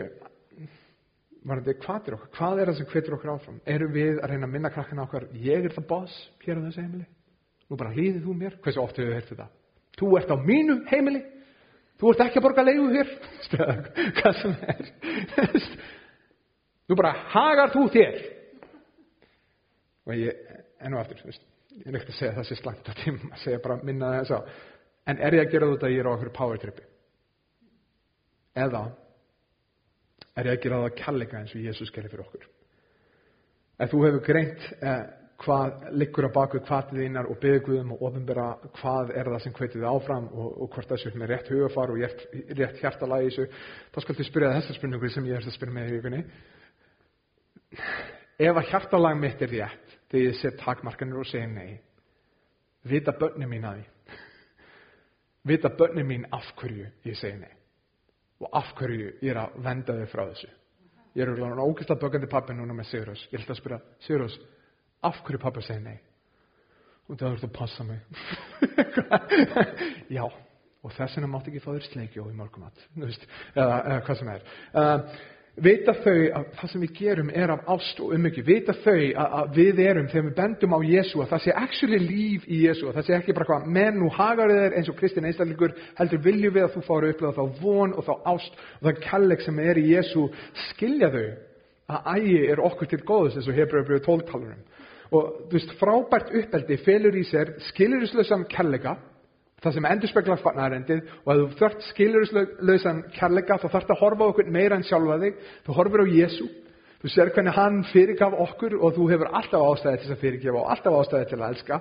varandi hvað er okkar, hvað er það sem hvetur okkur áfram? Erum við að reyna að minna krakkana okkar ég er það boss hér á þessu heimili. Nú bara hlýðið þú mér, hversu oft hefur við hert þetta? Þú ert á mínu heimili. Þú ert ekki að borga leiðu hér. Hvað sem er. Nú bara hagar þú þér. Og ég enn og aftur, veist, ég er ekkert að segja það sé slæmt að tíma að segja bara minna þess að en er ég að gera þetta að ég er á okkur power tripi eða er ég að gera það að kjallega eins og Jésús gerir fyrir okkur? Ef þú hefur greint eh, hvað liggur á baku hvatið þínar og byggðum og ofinbera hvað er það sem hvetið áfram og, og hvort það séu með rétt hugafar og rétt, rétt hjartalagi þessu, þá skal þið spyrja þessar spurningu sem ég er að spyrja með í vikunni. Ef að hjartalag mitt er rétt þegar ég set takmarkanir og segja nei. Vita börni mín að því? Vita börni mín af hverju ég segja nei? Og af hverju ég er að venda þau frá þessu? Ég er alveg ógæsla bögandi pappi núna með Sigurðs ég ætla að spyrja Sigurðs af hverju pappi segja nei? Og það verður að passa mig. Já og þess vegna mátt ekki fá þér sleikjó í morgumat eða, eða hvað sem er. Uh, vita þau að það sem við gerum er af ást og ummyggi vita þau að, að við erum þegar við bendum á Jésu að það sé actually líf í Jésu að það sé ekki bara hvað menn og hagar þeir eins og Kristinn einstaklingur heldur viljum við að þú fári upplega þá von og þá ást og það kalleg sem er í Jésu skilja þau að ægi er okkur til góðus eins og Hebrew 12 talurum og þú veist frábært uppeldi felur í sér skilurislösam kallega það sem endur speklar farnarendið og að þú þart skilurslausan kærleika þá þart að horfa okkur meira en sjálfa þig þú horfur á Jésu þú ser hvernig hann fyrirgaf okkur og þú hefur alltaf ástæði til að fyrirgefa og alltaf ástæði til að elska.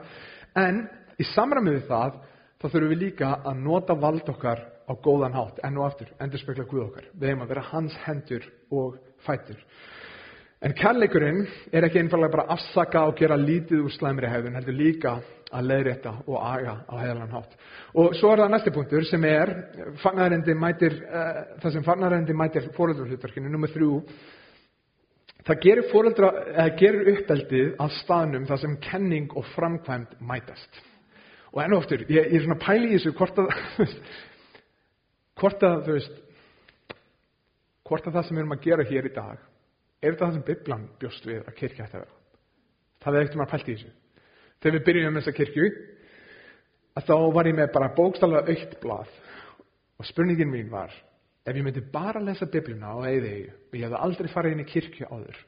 En í samræmið við það þá þurfum við líka að nota vald okkar á góðan hátt enn og aftur endur spekla Guð okkar. Við hefum að vera hans hendur og fætur. En kærleikurinn er ekki einfallega bara afsaka og gera lítið úr slæmri hefðun, heldur líka að leiðrétta og aga á heilan hátt. Og svo er það næsti punktur sem er mætir, uh, það sem farnarendi mætir fóröldrahlutverkinu, nummið þrjú. Það gerir, fóreldra, uh, gerir uppeldið að staðnum það sem kenning og framkvæmt mætast. Og enn og oftur, ég, ég er svona pæli í þessu hvort að, hvort að, þú veist, hvort að það sem við erum að gera hér í dag Er þetta það sem Biblan bjóst við að kirkja að vera? Það er ekkert maður pælt í þessu. Þegar við byrjum um þessa kirkju, að þá var ég með bara bókstallega aukt blað og spurningin mín var, ef ég myndi bara lesa Biblina á eðegi og ég hefði aldrei farið inn í kirkju áður,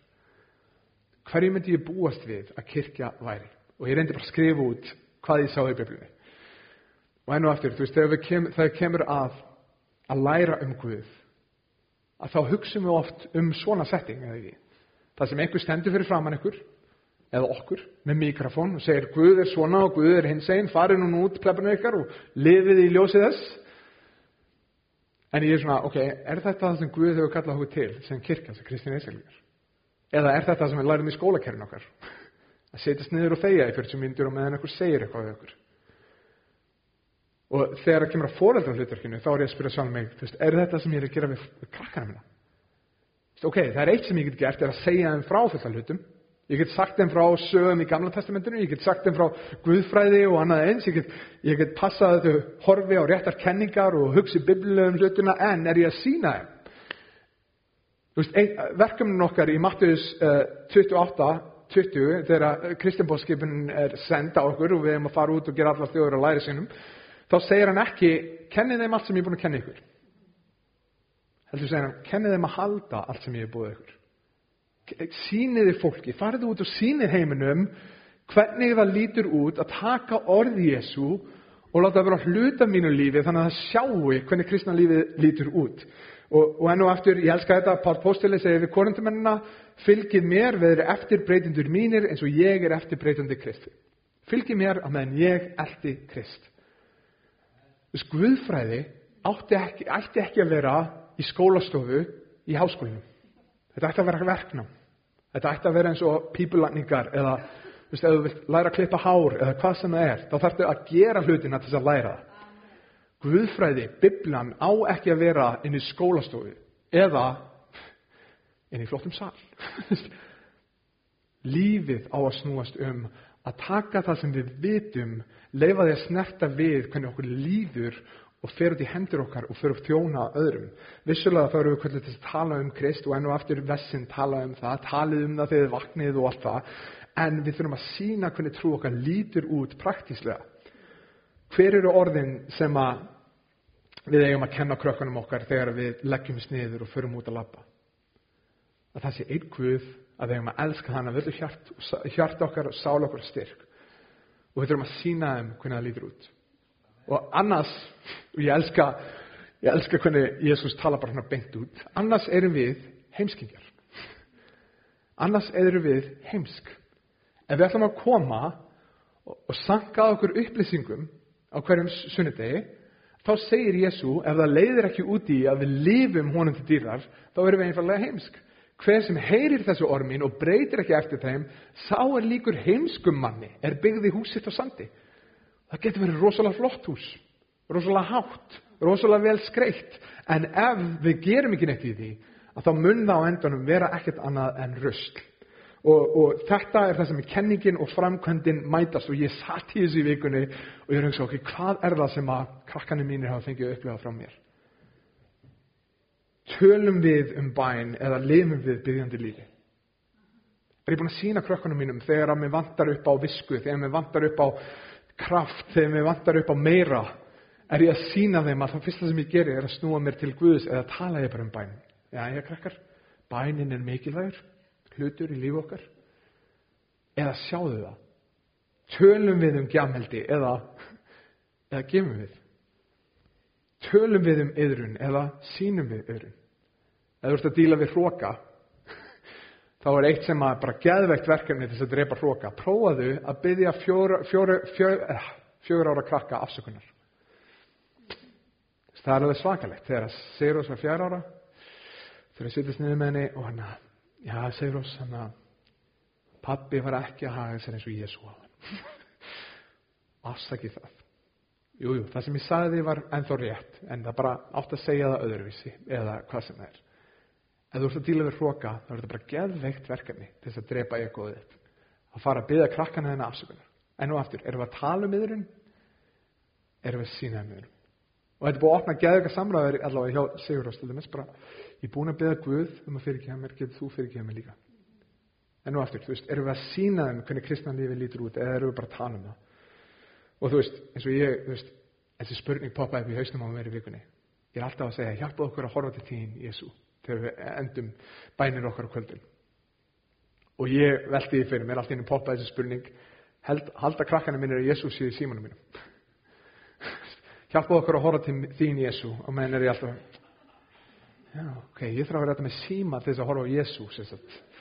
hverju myndi ég búast við að kirkja væri? Og ég reyndi bara að skrifa út hvað ég sá í Biblinu. Og enn og aftur, þú veist, þegar kem, það kemur að að læra um Guð, að þá hugsaum við oft um svona setting eða ekki. Það sem einhver stendur fyrir framann ykkur eða okkur með mikrofón og segir Guð er svona og Guð er hins einn, farið nú út plefnum ykkar og lifið í ljósið þess. En ég er svona, ok, er þetta það sem Guð hefur kallað okkur til sem kirkja, sem Kristinn Eiselgar? Eða er þetta það sem við lærum í skólakerrin okkar? Að setjast niður og þeia í 40 myndur og meðan einhver segir eitthvað við okkur. Og þegar það kemur að fóreldra hlutverkinu, þá er ég að spyrja sjálf mig, veist, er þetta sem ég er að gera við krakkana minna? Ok, það er eitt sem ég get gert, er að segja þeim frá þetta hlutum. Ég get sagt þeim frá sögum í Gamla testamentinu, ég get sagt þeim frá Guðfræði og annað eins, ég get, ég get passað að þau horfi á réttar kenningar og hugsi biblilegum hlutuna, en er ég að sína þeim? Veist, verkefnin okkar í Mattius uh, 28, 20, þegar Kristjánbóðskipin er senda okkur og við erum að fara út og gera allar þjóður að læra sínum, þá segir hann ekki, kennið þeim allt sem ég er búin að kenna ykkur. Heldur segir hann, kennið þeim að halda allt sem ég er búið ykkur. Sýniði fólki, farið út og sýnið heiminum hvernig það lítur út að taka orði Jésu og láta það vera hluta mínu lífi þannig að það sjáu hvernig kristna lífi lítur út. Og, og enn og aftur, ég elska þetta, Pál Póstili segir við korundumennina, fylgið mér við eru eftirbreytindur mínir eins og ég er eftirbreytandi Kristi. Fylgið mér að meðan ég eldi Krist. Þess Guðfræði ekki, ætti ekki að vera í skólastofu í háskólinu. Þetta ætti að vera verknám. Þetta ætti að vera eins og pípulagningar eða veist, ef þú vilt læra að klippa hár eða hvað sem það er, þá þarftu að gera hlutina til þess að læra það. Guðfræði, Biblan á ekki að vera inn í skólastofu eða inn í flottum sál. lífið á að snúast um að taka það sem við vitum, leifa því að snerta við hvernig okkur líður og fer út í hendur okkar og fer upp þjóna öðrum. Vissulega þá erum við kvöldið til að tala um Krist og enn og aftur vessin tala um það, talið um það þegar þið vaknið og allt það, en við þurfum að sína hvernig trú okkar lítur út praktíslega. Hver eru orðin sem að við eigum að kenna krökkunum okkar þegar við leggjum sniður og förum út að labba? Að það sé einn guð að við eigum að elska hann að vilja hjart, hjart okkar og sál okkar styrk og við þurfum að sína þeim hvernig það lítur út og annars og ég elska, ég elska hvernig Jésús tala bara hann beint út. Annars erum við heimskingjar. Annars erum við heimsk. Ef við ætlum að koma og, og sanka okkur upplýsingum á hverjum sunnudegi. Þá segir Jésú ef það leiðir ekki úti að við lifum honum til dýrar þá erum við einfallega heimsk. Hver sem heyrir þessu ormin og breytir ekki eftir þeim, sá er líkur heimskum manni, er byggði húsitt á sandi. Það getur verið rosalega flott hús, rosalega hátt, rosalega vel skreitt, en ef við gerum ekki neitt í því, að þá mun það á endanum vera ekkert annað en röstl. Og, og þetta er það sem er kenningin og framkvæmdin mætast og ég satt í þessu vikunni og ég hugsa, ok, hvað er það sem að krakkanir mínir hafa fengið að upplifa frá mér? Tölum við um bæn eða lifum við byggjandi lífi? Er ég búin að sína krökkunum mínum þegar að mér vantar upp á visku, þegar mér vantar upp á kraft, þegar mér vantar upp á meira, er ég að sína þeim að það fyrsta sem ég gerir er að snúa mér til Guðs eða tala ég bara um bæn. Já, ég krakkar, bænin er mikilvægur, hlutur í lífu okkar. Eða sjáðu það. Tölum við um gjamheldi eða, eða gefum við. Tölum við um yðrun eða sínum við yðrun? Ef þú ert að díla við hróka, þá er eitt sem að bara geðveikt verkefni til þess að drepa hróka. Prófaðu að byggja fjóra, eh, fjóra ára krakka afsökunar. Það er alveg svakalegt. Þegar að Sigurós var fjara ára, þegar ég sittist niður með henni og hann að, já Sigurós, hann að, pappi var ekki að haga þessar eins og Jésu á hann. Afsakið það. Jújú, jú, það sem ég sagði var ennþá rétt, en það bara átt að segja það öðruvísi, eða hvað sem það er. Ef þú ert að díla við hróka, þá er þetta bara geðveikt verkefni til þess að drepa egoðið þitt. Að fara að byggja krakkana þennan afsökunar. En nú aftur, erum við að tala um yðurinn? Erum við að sína um yðurinn? Og þetta er búið að opna geðveika samræður allavega hjá Sigur Róstöldumins, bara ég er búin að byggja Guð um að fyrirgeða mér, getur þú fyrirgeða mér líka? En nú aftur, þú veist, erum við að sína um hvernig kristna lífi lítur út, eða erum við bara að tala um það? Og þú veist, eins og ég, þú veist, þessi spurning poppaði upp í hausnum á mér í vikunni. Ég er alltaf að segja, hjálpa okkur að horfa til þín, Jésu, þegar við endum bænir okkar á kvöldin. Og ég veldi því fyrir mér, alltaf inn poppaði þessi spurning, held, halda krakkana minnir að Jésu síði símanum mínum. hjálpa okkur að horfa til þín, Jésu, og menn er ég alltaf, já, ok, ég þarf að vera þetta með síma til þess að horfa á Jésu, sérstaklega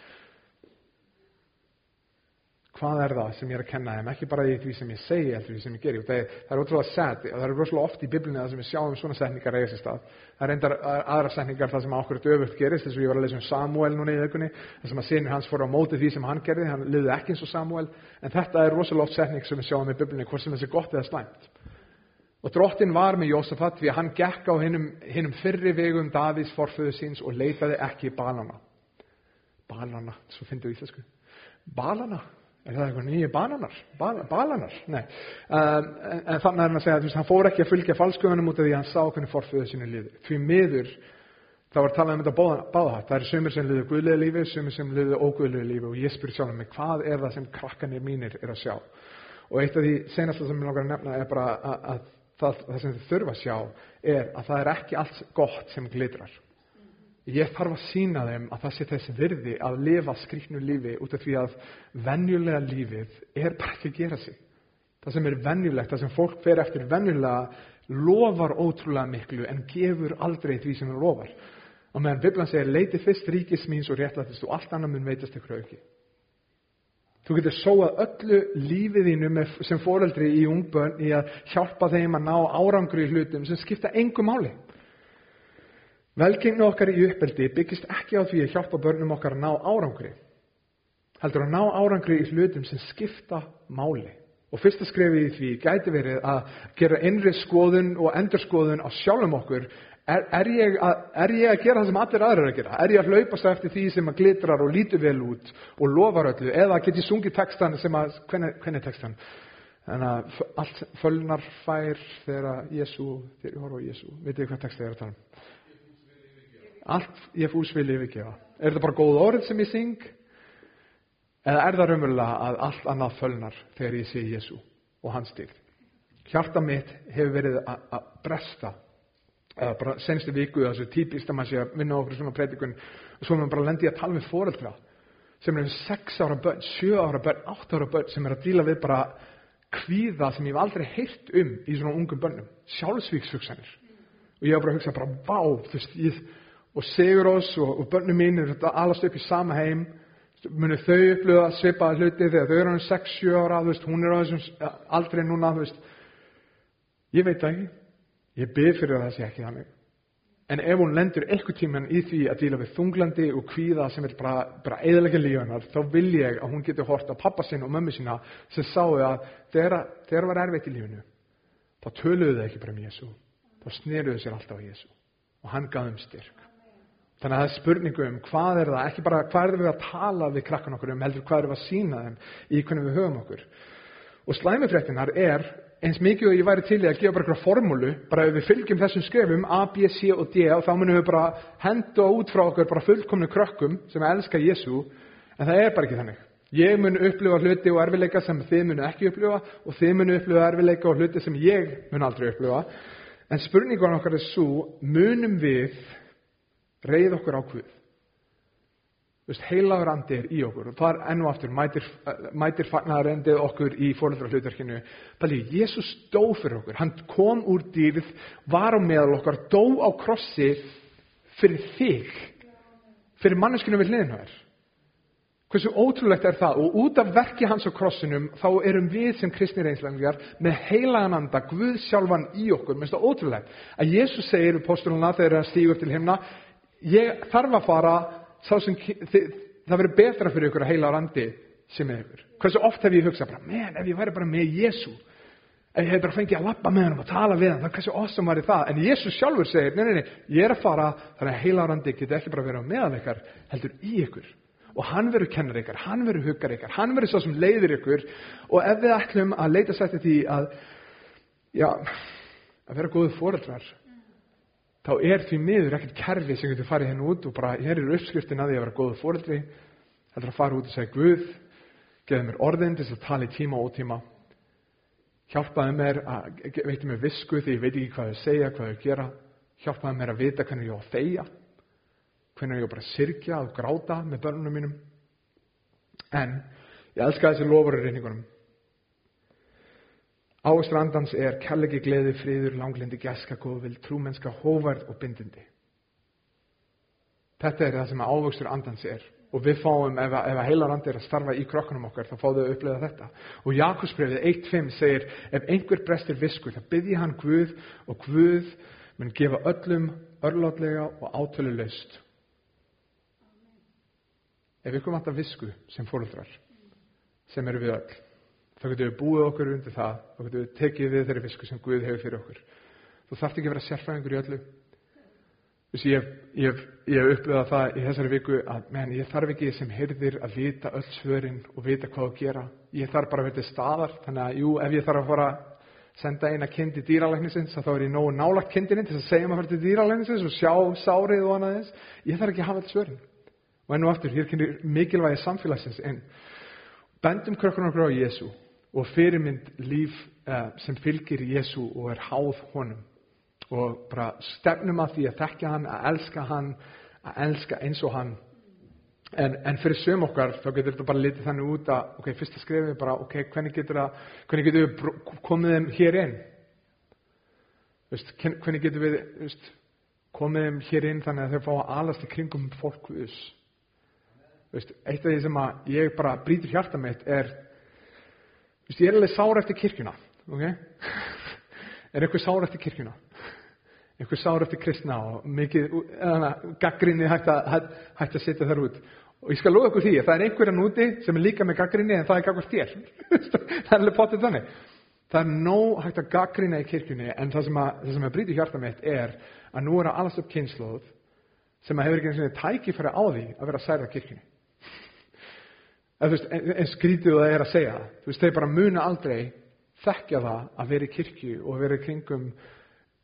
hvað er það sem ég er að kenna þeim, ekki bara í því sem ég segi, eftir því sem ég geri. Það er, það er ótrúlega sad, það er rosalega oft í biblinu það sem við sjáum svona setningar eiga sér stað. Það er reyndar aðra setningar það sem okkur döfult gerist, þess að ég var að lesa um Samuel núna í aukunni, þess að sinni hans fór á móti því sem hann gerði, hann liði ekki eins og Samuel, en þetta er rosalega oft setning sem við sjáum í biblinu, hvort sem þessi gott eða slæmt. Og drottin var með Jósafat því að hann gekk á hinnum, hinnum fyrri vegum Davís forföðu síns og leitaði ekki balana. Balana, svo finnst þú íslensku. Balana, Er það eitthvað nýju bananar? Bal, balanar? Nei. Um, en, en þannig er hann að segja að hann fór ekki að fylgja falskuðunum út af því að hann sá hvernig forföðu sínu liði. Því miður, þá var talað um þetta báðahatt. Það eru sömur sem liður guðlega lífi, sömur sem liður óguðlega lífi og ég spyr sjálf mig hvað er það sem krakkanir mínir er að sjá. Og eitt af því senasta sem ég langar að nefna er bara að, að það, það sem þið þurfa að sjá er að það er ekki allt gott sem glitrar. Ég þarf að sína þeim að það sé þessi virði að lifa skriknu lífi út af því að venjulega lífið er bara ekki að gera sig. Það sem er venjulegt, það sem fólk fer eftir venjulega lofar ótrúlega miklu en gefur aldrei því sem það lofar. Og meðan Biblan segir leiti fyrst ríkis míns og réttlættist og allt annað mun veitast ykkur auki. Þú getur sóað öllu lífið þínu sem foreldri í ungbönn í að hjálpa þeim að ná árangri í hlutum sem skipta engum máli. Velgengni okkar í uppeldi byggist ekki á því að hjálpa börnum okkar að ná árangri. Heldur að ná árangri í hlutum sem skipta máli. Og fyrsta skrefið í því gæti verið að gera innri skoðun og endurskoðun á sjálfum okkur Er, er, ég að, er ég að gera það sem allir aðrir er að gera? Er ég að hlaupast eftir því sem að glitrar og lítur vel út og lofar öllu? Eða get ég sungið textan sem að, hvernig, er textan? Þannig að allt fölnar fær þegar Jésu, þegar ég horfa á Jésu. Vitið hvað texta ég er að tala um? Allt ég fús vil yfirgefa. Er þetta bara góð orð sem ég syng? Eða er það raunverulega að allt annað fölnar þegar ég sé Jésu og hans stíð? Hjarta mitt hefur verið að að bresta eða bara senstu viku þessu típist að maður sé að vinna okkur svona predikun og svo er maður bara lendi að tala við foreldra sem eru 6 ára börn, 7 ára börn, 8 ára börn sem er að díla við bara kvíða sem ég hef aldrei heyrt um í svona ungum börnum, sjálfsvíkshugsanir og ég var bara að hugsa bara vá, þú veist, ég, og Sigur oss og, og börnum mín eru þetta alast upp í sama heim munu þau upplöða svipaða hluti þegar þau eru hann 6-7 ára, veist, hún er á þessum aldrei núna, veist ég veit það ekki Ég byrð fyrir að það sé ekki þannig. En ef hún lendur eitthvað tíman í því að díla við þunglandi og kvíða sem er bara, bara eðalega lífanar, þá vil ég að hún getur hort á pappa sinna og mömmu sína sem sáu að þegar var erfitt í lífinu, þá töluðu þau ekki bara um Jésu. Þá sneruðu sér alltaf á Jésu. Og hann gaf um styrk. Þannig að það er spurningu um hvað er það, ekki bara hvað er við að tala við krakkan okkur um, heldur hvað er við að sína þeim í hvernig við höfum okkur. Og slæmifréttinar er eins mikið og ég væri til í að gefa bara eitthvað formúlu, bara ef við fylgjum þessum skrefum A, B, C og D og þá munum við bara henda út frá okkur bara fullkomnu krökkum sem elska Jésu, en það er bara ekki þannig. Ég mun upplifa hluti og erfileika sem þið munu ekki upplifa og þið munu upplifa erfileika og hluti sem ég mun aldrei upplifa. En spurningun okkar er svo, munum við reyð okkur á Guð? Heilagur andi er í okkur og það er enn og aftur mætir, mætir fagnar endið okkur í fóröldra hlutverkinu. Bæli, Jésús dó fyrir okkur, hann kom úr dýrð, var á meðal okkar, dó á krossi fyrir þig, fyrir manneskinu við hliðinu þér. Hversu ótrúlegt er það og út af verki hans á krossinum þá erum við sem kristnir einslæðingar með heilagan anda, Guð sjálfan í okkur, minnst það ótrúlegt að Jésús segir við postuluna þegar hann stígur upp til himna, ég þarf að fara sem, þið, það verður betra fyrir ykkur að heila á randi sem er ykkur. Hversu oft hef ég hugsað menn, ef ég væri bara með Jésu, ef ég hef bara fengið að lappa með hann og tala við hann, er hversu awesome var það. En Jésu sjálfur segir, nei, nei, nei, ég er að fara, þannig að heila á randi geti ekki bara verið á meðal ykkar, heldur í ykkur. Og hann verður kennar ykkar, hann verður huggar ykkar, hann verður svo sem leiðir ykkur. Og ef við ætlum að leita sætti því að, já, að vera góðu fóreldrar, þá er því miður ekkert kerfi sem getur farið henni út og bara hér er uppskriftin að því að vera góðu fóreldri heldur að fara út og segja Guð geði mér orðin til þess að tala í tíma og ótíma. Hjálpaði mér að veitum mér visku því ég veit ekki hvað þau segja, hvað þau gera. Hjálpaði mér að vita hvernig ég á að þegja hvernig ég á bara að sirkja og gráta með börnunum mínum. En ég elska þessi lofur í reyningunum Ávistur andans er kærleiki, gleði, friður, langlindi, gæska, góðvild, trúmennska, hóvarð og bindindi. Þetta er það sem ávistur andans er. Og við fáum, ef, ef heilar andi er að starfa í krokkunum okkar, þá fáum við að upplega þetta. Og Jakobsbrefið 1.5 segir, ef einhver brestir visku, þá byrji hann Guð og Guð mun gefa öllum örlátlega og átölu laust. Ef ykkur vantar visku sem fóröldrar, sem eru við öll, þá getum við búið okkur undir það þá getum við tekið við þeirri visku sem Guð hefur fyrir okkur. Þú þarft ekki að vera sérfræðingur í öllu. Þessi, ég, ég, ég hef upplöðað það í þessari viku að menn, ég þarf ekki sem heyrðir að vita öll svörin og vita hvað að gera. Ég þarf bara að vera til staðar. Þannig að jú, ef ég þarf að fara að senda eina kind í dýralæknisins þá er ég nógu nálagt kindinni til að segja maður til dýralæknisins og sjá sárið og annað þess ég þarf ekki að hafa öll svörin. Og enn og aftur, hér kynir mikilvægi samfélagsins inn. Bendum krökkunum okkur á Jésu og fyrirmynd líf uh, sem fylgir Jésu og er háð honum. Og bara stefnum að því að þekka hann, að elska hann að elska eins og hann. En, en fyrir söm okkar þá getur þetta bara litið þannig út að ok, fyrsta skrifið er bara ok, hvernig getur, að, hvernig getur við komið þeim hér inn? Vist, hvernig getur við vist, komið þeim hér inn þannig að þau fá að alast í kringum fólk Vist, eitt af því sem að ég bara brýtur hjarta mitt er Vist, ég er alveg sár eftir kirkjuna ok? Er eitthvað sár eftir kirkjuna? Eitthvað sár eftir kristna og mikið gaggrinni hægt að, hægt, hægt að setja þar út. Og ég skal lofa ykkur því að það er einhverjan úti sem er líka með gaggrinni en það er gaggvart þér. Það er alveg potið þannig. Það er nóg hægt að gaggrina í kirkjunni en það sem að, það sem að brýti hjarta mitt er að nú er að alast upp kynnslóð sem að hefur ekki eins og tækifæri á því að vera særða kirkjunni. Veist, en, en skrítið það er að segja það. Þeir bara muna aldrei þekkja það að vera í kirkju og vera í kringum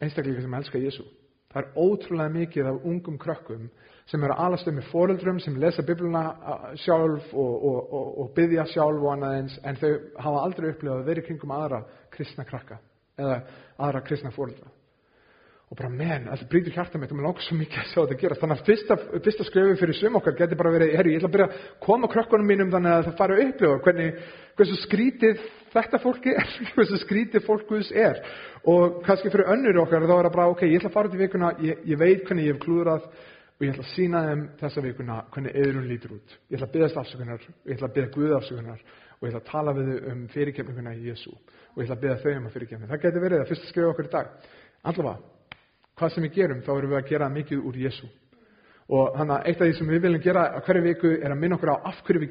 einstaklega sem elska Jésu. Það er ótrúlega mikið af ungum krökkum sem eru alast um með foreldrum sem lesa bibluna sjálf og, og, og, og byggja sjálf og annað eins en þau hafa aldrei upplifað að vera í kringum aðra kristna krakka eða aðra kristna foreldra og bara menn, það brýtur hjarta mitt og mér langar svo mikið að sjá þetta gerast þannig að fyrsta, fyrsta skröfu fyrir sum okkar getur bara verið, herri, ég ætla að byrja að koma krökkunum mínum þannig að það fara að upplifa hvernig, hversu skrítið þetta fólki er, hversu skrítið fólkus er og kannski fyrir önnur okkar þá er það bara, ok, ég ætla að fara til vikuna ég, ég veit hvernig ég hef klúðrað og ég ætla að sína þeim þessa vikuna hvernig eðrun lítur út. Ég ætla að að og ég ætla að tala við um fyrirkemninguna í Jésu og ég ætla að byggja þau um að fyrirkemna. Það getur verið að fyrst skrifa okkur í dag. Allavega, hvað sem við gerum þá erum við að gera mikið úr Jésu og þannig að eitt af því sem við viljum gera hverju viku er að minna okkur á af hverju við